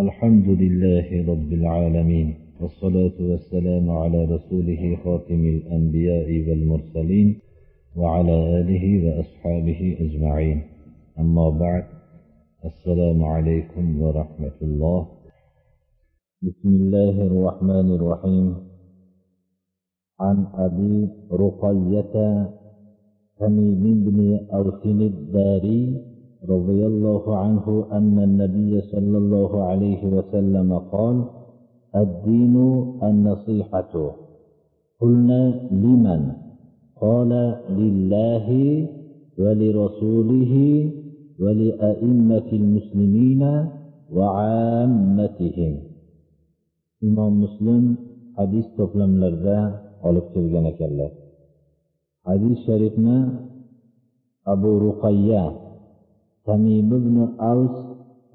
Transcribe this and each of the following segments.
الحمد لله رب العالمين والصلاة والسلام على رسوله خاتم الأنبياء والمرسلين وعلى آله وأصحابه أجمعين. أما بعد السلام عليكم ورحمة الله. بسم الله الرحمن الرحيم. عن أبي رقية تميم بن أوس الداري رضي الله عنه أن النبي صلى الله عليه وسلم قال الدين النصيحة. قلنا لمن؟ قال لله ولرسوله ولأئمة المسلمين وعامتهم. إمام مسلم hadis to'plamlarida olib kelgan ekanlar hadis sharifni abu ruqayya tamim ibn avs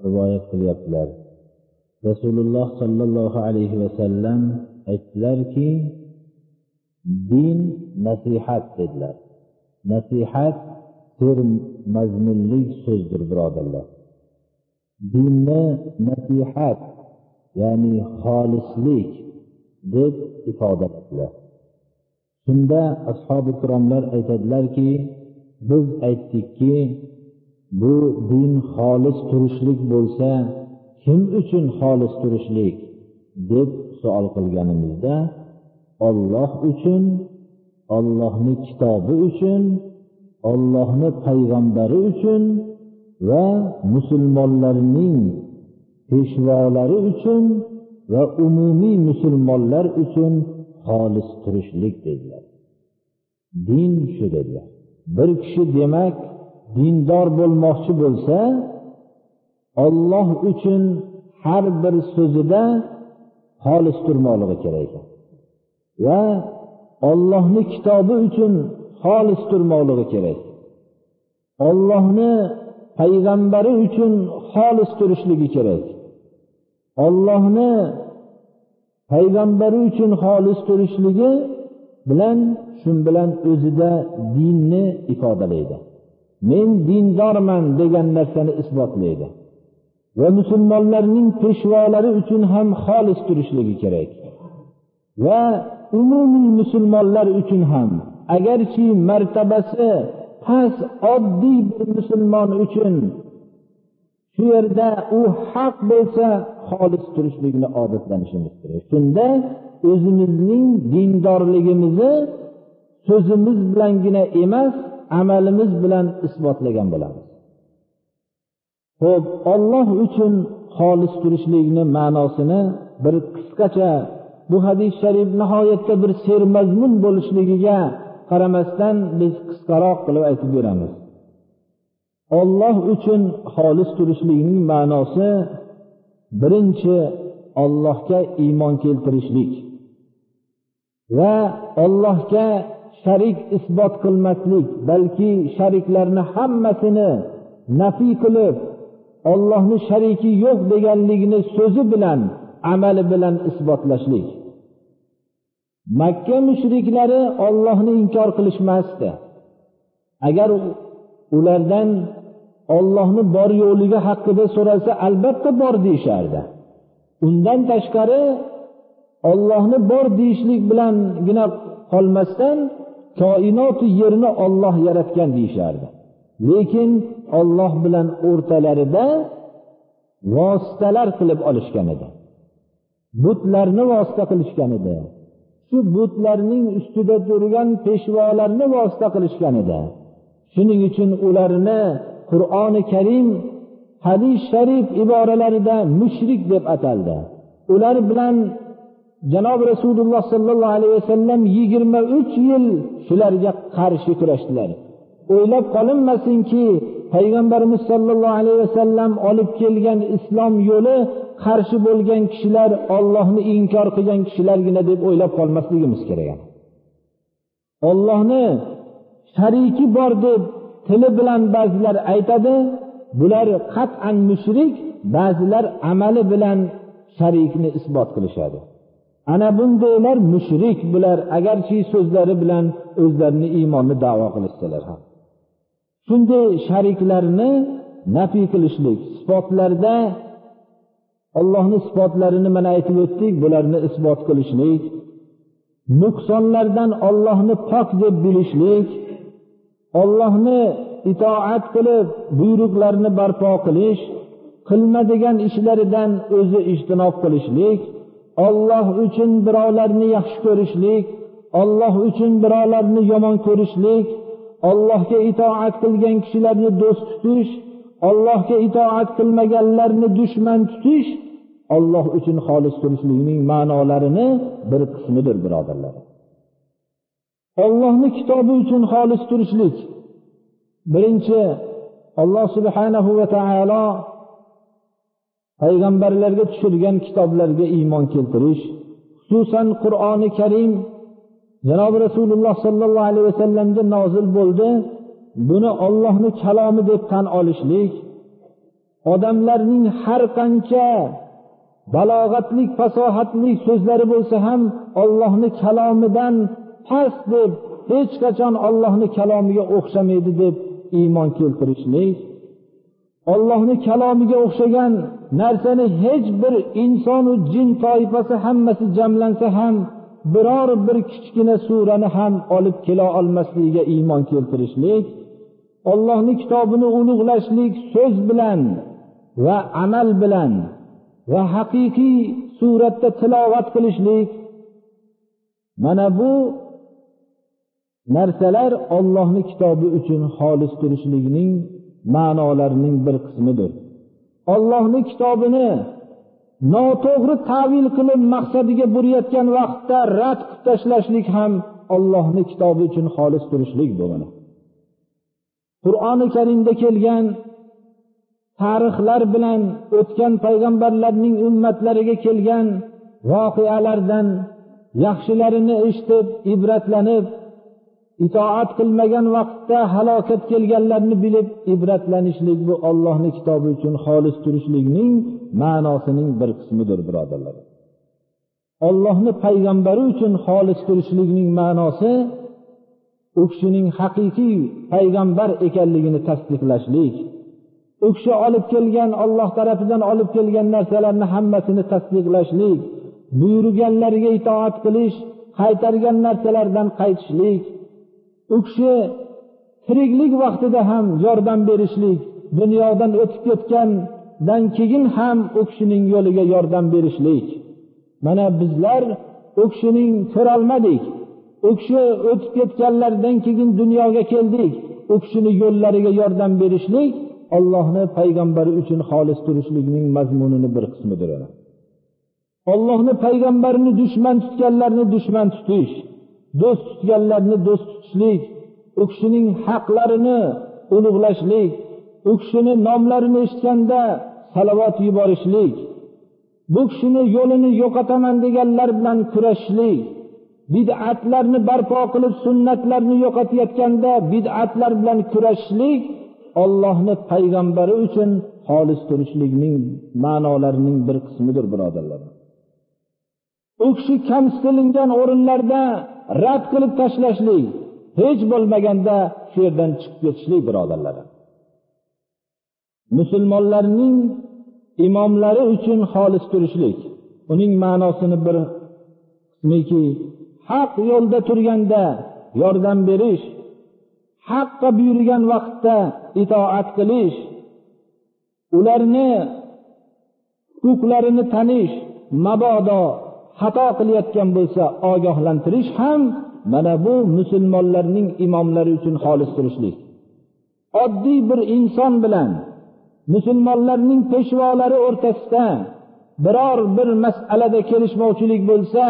rivoyat qilyaptilar. Rasululloh sollallohu alayhi vasallam aytdilarki din nasihat dedilar. Nasihat bir mazmunli so'zdir birodarlar. Dinni nasihat ya'ni xolislik deb ifodaladilar shunda ashobi ikromlar aytadilarki biz aytdikki bu din xolis turishlik bo'lsa kim uchun xolis turishlik? deb savol qilganimizda olloh uchun ollohni kitobi uchun ollohni payg'ambari uchun va musulmonlarning peshvolari uchun va umumiy musulmonlar uchun xolis turishlik dedilar. Din shu dedilar. Bir kishi demak dindor bo'lmoqchi bo'lsa olloh uchun har bir so'zida xolis turmoqligi kerak ekan. Va ollohni kitobi uchun xolis turmoqligi kerak. Ollohni payg'ambari uchun xolis turishligi kerak. Ollohni payg'ambari uchun xolis turishligi bilan shu bilan o'zida dinni ifodalaydi. Men dindorman degan narsani isbotlaydi. Va musulmonlarning peshvolari uchun ham xolis turishligi kerak. Va umumiy musulmonlar uchun ham agarchi martabasi past oddiy bir musulmon uchun shu yerda u haq bo'lsa xolis turishlikni odatlanishimiz kerak. Shunda o'zimizning dindorligimizni so'zimiz bilangina emas amalimiz bilan isbotlagan bo'lamiz. Ho'p olloh uchun xolis turishlikni ma'nosini bir qisqacha bu hadis sharif nihoyatda bir sermazmun bo'lishligiga qaramasdan biz qisqaroq qilib aytib beramiz. Olloh uchun xolis turishlikning ma'nosi birinchi ollohga iymon keltirishlik va ollohga sharik isbot qilmaslik balki shariklarni hammasini nafiy qilib ollohni shariki yo'q deganligini so'zi bilan amali bilan isbotlashlik. Makka mushriklari ollohni inkor qilishmasdi. Agar ulardan ollohni bor yo'qligi haqida so'ralsa albatta bor deyishardi. Undan tashqari ollohni bor deyishlik bilangina qolmasdan koinotu yerni olloh yaratgan deyishardi. Lekin olloh bilan o'rtalarida vositalar qilib olishgan edi. Butlarni vosita qilishgan edi. Shu butlarning ustida turgan peshvolarni vosita qilishgan edi. Shuning uchun ularni qur'oni karim hadis sharif iboralarida mushrik deb ataldi. Ular bilan janobi rasululloh sollallohu alayhi vasallam yigirma uch yil shularga qarshi kurashdilar. O'ylab qolinmasinki payg'ambarimiz sollallohu alayhi vasallam olib kelgan islom yo'li qarshi bo'lgan kishilar ollohni inkor qilgan kishilargina deb o'ylab qolmasligimiz kerak. Ollohni shariki bor deb tili bilan ba'zilar aytadi bular qat'an mushrik ba'zilar amali bilan sharikni isbot qilishadi. Ana bundaylar mushrik bular agarchi so'zlari bilan o'zlarini iymonni davo qilishsalar ham. Shunday shariklarni nafiy qilishlik sifatlarda ollohni sifatlarini mana aytib o'tdik bularni isbot qilishlik nuqsonlardan ollohni pok deb bilishlik ollohni itoat qilib buyruqlarni barpo qilish qilmadigan ishlaridan o'zi ijtinob qilishlik olloh uchun birovlarni yaxshi ko'rishlik olloh uchun birovlarni yomon ko'rishlik ollohga itoat qilgan kishilarni do'st tutish ollohga itoat qilmaganlarni dushman tutish olloh uchun xolis turishlikning ma'nolarini bir qismidir birodarlar. Ollohni kitobi uchun xolis turishlik. Birinchi alloh subhanahu va taolo payg'ambarlarga tushirgan kitoblarga iymon keltirish xususan qur'oni karim janobi rasululloh sollallohu alayhi vasallamga nozil bo'ldi buni ollohni kalomi deb tan olishlik odamlarning har qancha balog'atli fasohatli so'zlari bo'lsa ham ollohni kalomidan past deb hech qachon ollohni kalomiga o'xshamaydi deb iymon keltirishlik. Ollohni kalomiga o'xshagan narsani hech bir insonu jin toifasi hammasi jamlansa ham biror bir kichkina surani ham olib kela olmasligiga iymon keltirishlik ollohni kitobini ulug'lashlik so'z bilan va amal bilan va haqiqiy suratda tilovat qilishlik. Mana bu narsalar ollohni kitobi uchun xolis turishlikning ma'nolarining bir qismidir. Ollohni kitobini noto'g'ri tavil qilib maqsadiga burayotgan vaqtda rad qilib tashlashlik ham ollohni kitobi uchun xolis turishlik bo'ladi. Qur'oni karimda kelgan tarixlar bilan o'tgan payg'ambarlarning ummatlariga kelgan voqealardan yaxshilarini eshitib ibratlanib itoat qilmagan vaqtda halokat kelganlarni bilib ibratlanishlik bu ollohni kitobi uchun xolis turishlikning ma'nosining bir qismidir birodarlar. Ollohni payg'ambari uchun xolis turishlikning ma'nosi u kishining haqiqiy payg'ambar ekanligini tasdiqlashlik. U kishi olib kelgan olloh tarafidan olib kelgan narsalarni hammasini tasdiqlashlik. Buyurganlariga itoat qilish qaytargan narsalardan qaytishlik. U kishi tiriklik vaqtida ham yordam berishlik dunyodan o'tib ketgandan keyin ham u kishining yo'liga yordam berishlik. Mana bizlar u kishining ko'rolmadik. U kishi o'tib ketganlaridan keyin dunyoga keldik. U kishini yo'llariga yordam berishlik ollohni payg'ambari uchun xolis turishlikning mazmunini bir qismidir ollohni payg'ambarini dushman tutganlarni dushman tutish. Do'st tutganlarni do'st tutishlik u kishining haqlarini ulug'lashlik u kishini nomlarini eshitganda salovat yuborishlik bu kishini yo'lini yo'qotaman deganlar bilan kurashishlik bid'atlarni barpo qilib sunnatlarni yo'qotayotganda bid'atlar bilan kurashishlik ollohni payg'ambari uchun xolis turishlikning ma'nolarining bir qismidir birodarlar. U kishi kamsitilingan o'rinlarda rad qilib tashlashlik hech bo'lmaganda shu yerdan chiqib ketishlik birodarlarim musulmonlarning imomlari uchun xolis turishlik uning ma'nosini bir qismiki haq yo'lda turganda yordam berish haqqa buyurgan vaqtda itoat qilish ularni huquqlarini tanish mabodo xato qilayotgan bo'lsa ogohlantirish ham mana bu musulmonlarning imomlari uchun xolis turishlik. Oddiy bir inson bilan musulmonlarning peshvolari o'rtasida biror bir masalada kelishmovchilik bo'lsa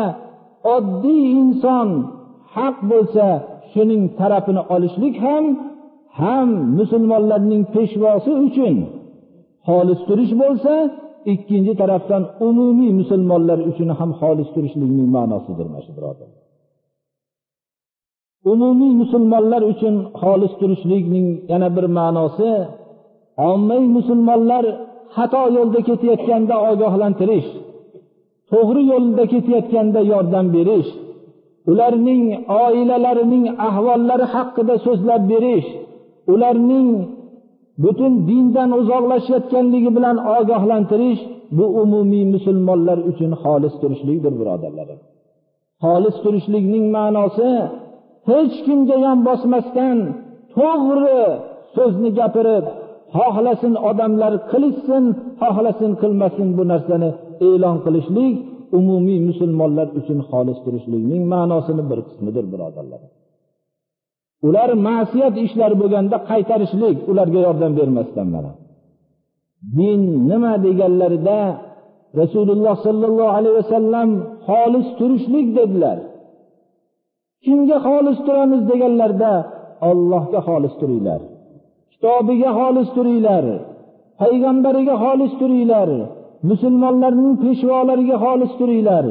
oddiy inson haq bo'lsa shuning tarafini olishlik ham ham musulmonlarning peshvosi uchun xolis turish bo'lsa ikkinchi tarafdan umumiy musulmonlar uchun ham xolis turishlikning ma'nosidir mana shu birodar. Umumiy musulmonlar uchun xolis turishlikning yana bir ma'nosi ommaviy musulmonlar xato yo'lda ketayotganda ogohlantirish to'g'ri yo'lda ketayotganda yordam berish ularning oilalarining ahvollari haqida so'zlab berish ularning butun dindan uzoqlashayotganligi bilan ogohlantirish bu umumiy musulmonlar uchun xolis turishlikdir birodarlarim xolis turishlikning ma'nosi hech kimga yon bosmasdan to'g'ri so'zni gapirib xohlasin odamlar qilishsin xohlasin qilmasin bu narsani e'lon qilishlik umumiy musulmonlar uchun xolis turishlikning ma'nosini bir qismidir birodarlar ular ma'siyat ishlar bo'lganda qaytarishlik ularga yordam bermasdan mana. Din nima deganlarida rasululloh sollallohu alayhi vasallam xolis turishlik dedilar. Kimga xolis turamiz deganlarda ollohga xolis turinglar kitobiga xolis turinglar payg'ambariga xolis turinglar musulmonlarning peshvolariga xolis turinglar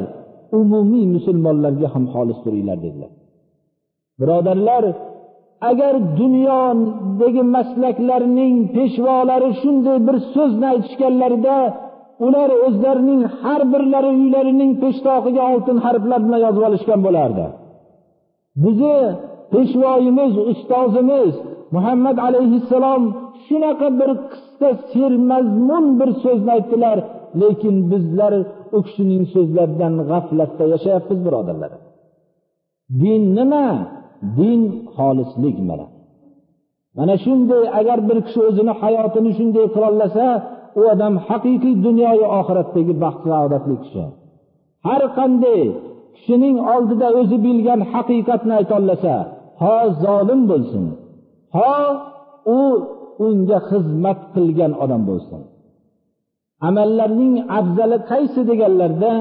umumiy musulmonlarga ham xolis turinglar dedilar. Birodarlar agar dunyodagi maslaklarning peshvolari shunday bir so'zni aytishganlarida ular o'zlarining har birlari uylarining peshtoqiga oltin harflar bilan yozib olishgan bo'lardi. Bizni peshvoyimiz ustozimiz muhammad alayhissalom shunaqa bir qisqa sermazmun bir so'zni aytdilar lekin bizlar u kishining so'zlaridan g'aflatda yashayapmiz birodarlar. Din nima? Din xolislik mana. Mana shunday agar bir kishi o'zini hayotini shunday qilolasa u odam haqiqiy dunyoyu oxiratdagi baxt saodatli kishi. Har qanday kishining oldida o'zi bilgan haqiqatni aytolasa ho zolim bo'lsin ho u unga xizmat qilgan odam bo'lsin. Amallarning afzali qaysi deganlarda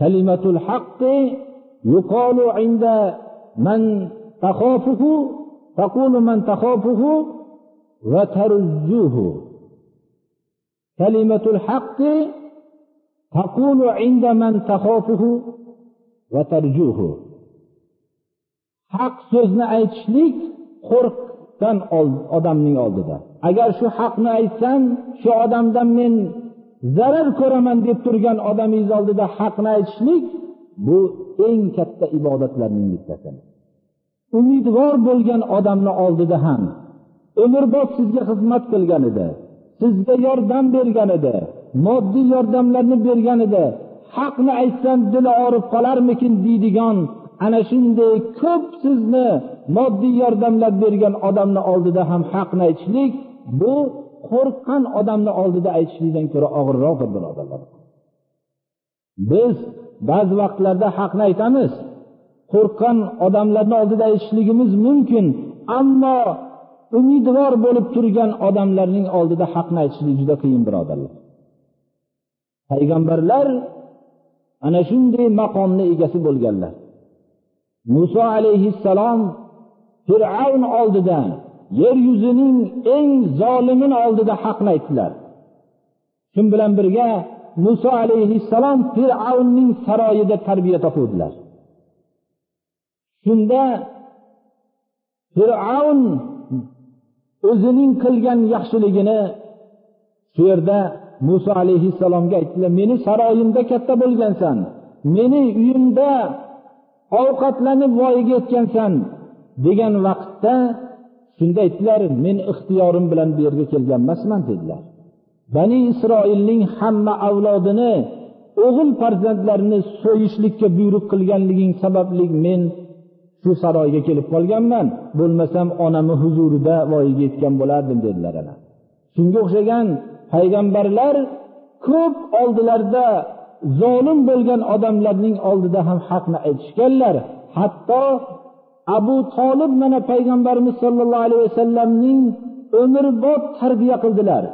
kalimatul haqqi يقال عند من taxofuhu تقول man taxofuhu va tarjuhu kalimatul haqqi taqulu inda man taxofuhu va tarjuhu haq so'zni aytishlik qo'rqdan odamning oldida. Agar shu haqni aytsam shu odamdan men zarar ko'raman deb turgan odamingiz oldida haqni aytishlik bu eng katta ibodatlarning bittasi umidvor bo'lgan odamni oldida ham umrbod sizga xizmat qilganida sizga yordam berganida moddiy yordamlarni berganida haqni aytsam dili og'rib qolarmikin deydigan ana shunday ko'p sizni moddiy yordamlar bergan odamni oldida ham haqni aytishlik bu qo'rqqan odamni oldida aytishlikdan ko'ra og'irroqdir birodarlar. Biz ba'zi vaqtlarda haqni aytamiz. Qo'rqqan odamlarni oldida aytishligimiz mumkin ammo umidvor bo'lib turgan odamlarning oldida haqni aytishlik juda qiyin birodarlar. Payg'ambarlar ana shunday maqomni egasi bo'lganlar. Muso alayhissalom fir'avn oldida yer yuzining eng zolimini oldida haqni aytdilar. Shu bilan birga muso alayhissalom fir'avnning saroyida tarbiya topuvdilar. Shunda fir'avn o'zining qilgan yaxshiligini shu yerda muso alayhissalomga aytdilar meni saroyimda katta bo'lgansan meni uyimda ovqatlanib voyaga yetgansan degan vaqtda shunda aytdilar men ixtiyorim bilan bu yerga kelgan emasman dedilar. Bani isroilning hamma avlodini o'g'il farzandlarini so'yishlikka buyruq qilganliging sababli men shu saroyga kelib qolganman. Bo'lmasam onamni huzurida voyaga yetgan bo'lardim dedilar ana. Shunga o'xshagan payg'ambarlar ko'p oldilarida zolim bo'lgan odamlarning oldida ham haqni aytishganlar. Hatto abu tolib mana payg'ambarimiz sollallohu alayhi vasallamning umrbod tarbiya qildilar.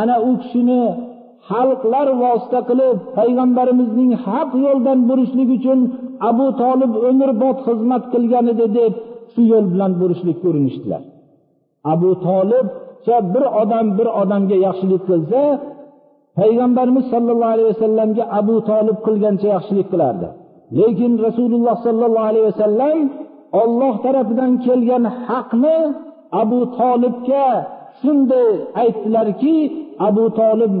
Ana u kishini xalqlar vosita qilib payg'ambarimizning haq yo'ldan burishlik uchun abu tolib umrbod xizmat qilgan edi deb shu yo'l bilan burishlikka urinishdilar. Abu tolibcha bir odam bir odamga yaxshilik qilsa payg'ambarimiz sollallohu alayhi vasallamga abu tolib qilgancha yaxshilik qilardi. Lekin rasululloh sollallohu alayhi vasallam olloh tarafidan kelgan haqni abu tolibga shunday aytdilarki abu tolib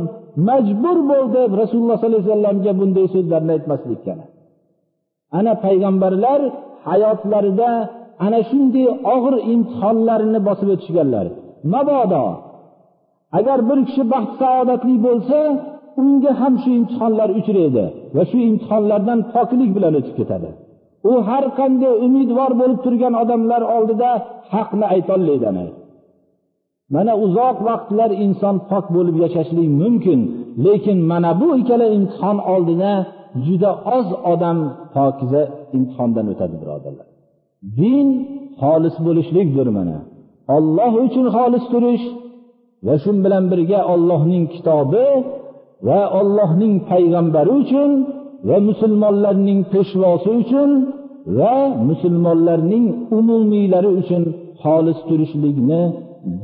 majbur bo'ldi rasululloh sollallohu alayhi vasallamga bunday so'zlarni aytmaslikka ana payg'ambarlar hayotlarida ana shunday og'ir imtihonlarni bosib o'tishganlar. Mabodo agar bir kishi baxt saodatli bo'lsa unga ham shu imtihonlar uchraydi va shu imtihonlardan poklik bilan o'tib ketadi. U har qanday umidvor bo'lib turgan odamlar oldida haqni aytolmaydi mana uzoq vaqtlar inson pok bo'lib yashashlik mumkin lekin mana bu ikkala imtihon oldida juda oz odam pokiza imtihondan o'tadi birodarlar. Din xolis bo'lishlikdir mana. Olloh uchun xolis turish va shu bilan birga ollohning kitobi va ollohning payg'ambari uchun va musulmonlarning peshvosi uchun va musulmonlarning umumiylari uchun xolis turishlikni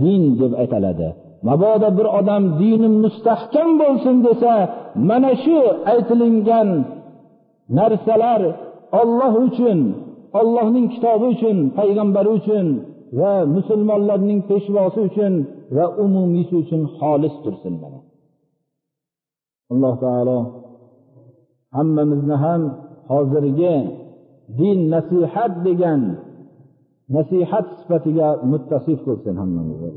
din deb aytiladi mabodo bir odam dini mustahkam bo'lsin desa mana shu aytilingan narsalar olloh uchun ollohning kitobi uchun payg'ambari uchun va musulmonlarning peshvosi uchun va umumiysi uchun xolis tursin mana. Alloh taolo hammamizni ham hozirgi din nasihat degan nasihat sifatiga muttasif qilsin hammamizni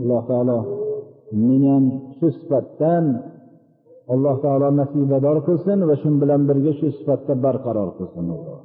alloh. Taolo meni ham shu sifatdan alloh taolo nasibador qilsin va shu bilan birga shu sifatda barqaror qilsin alloh.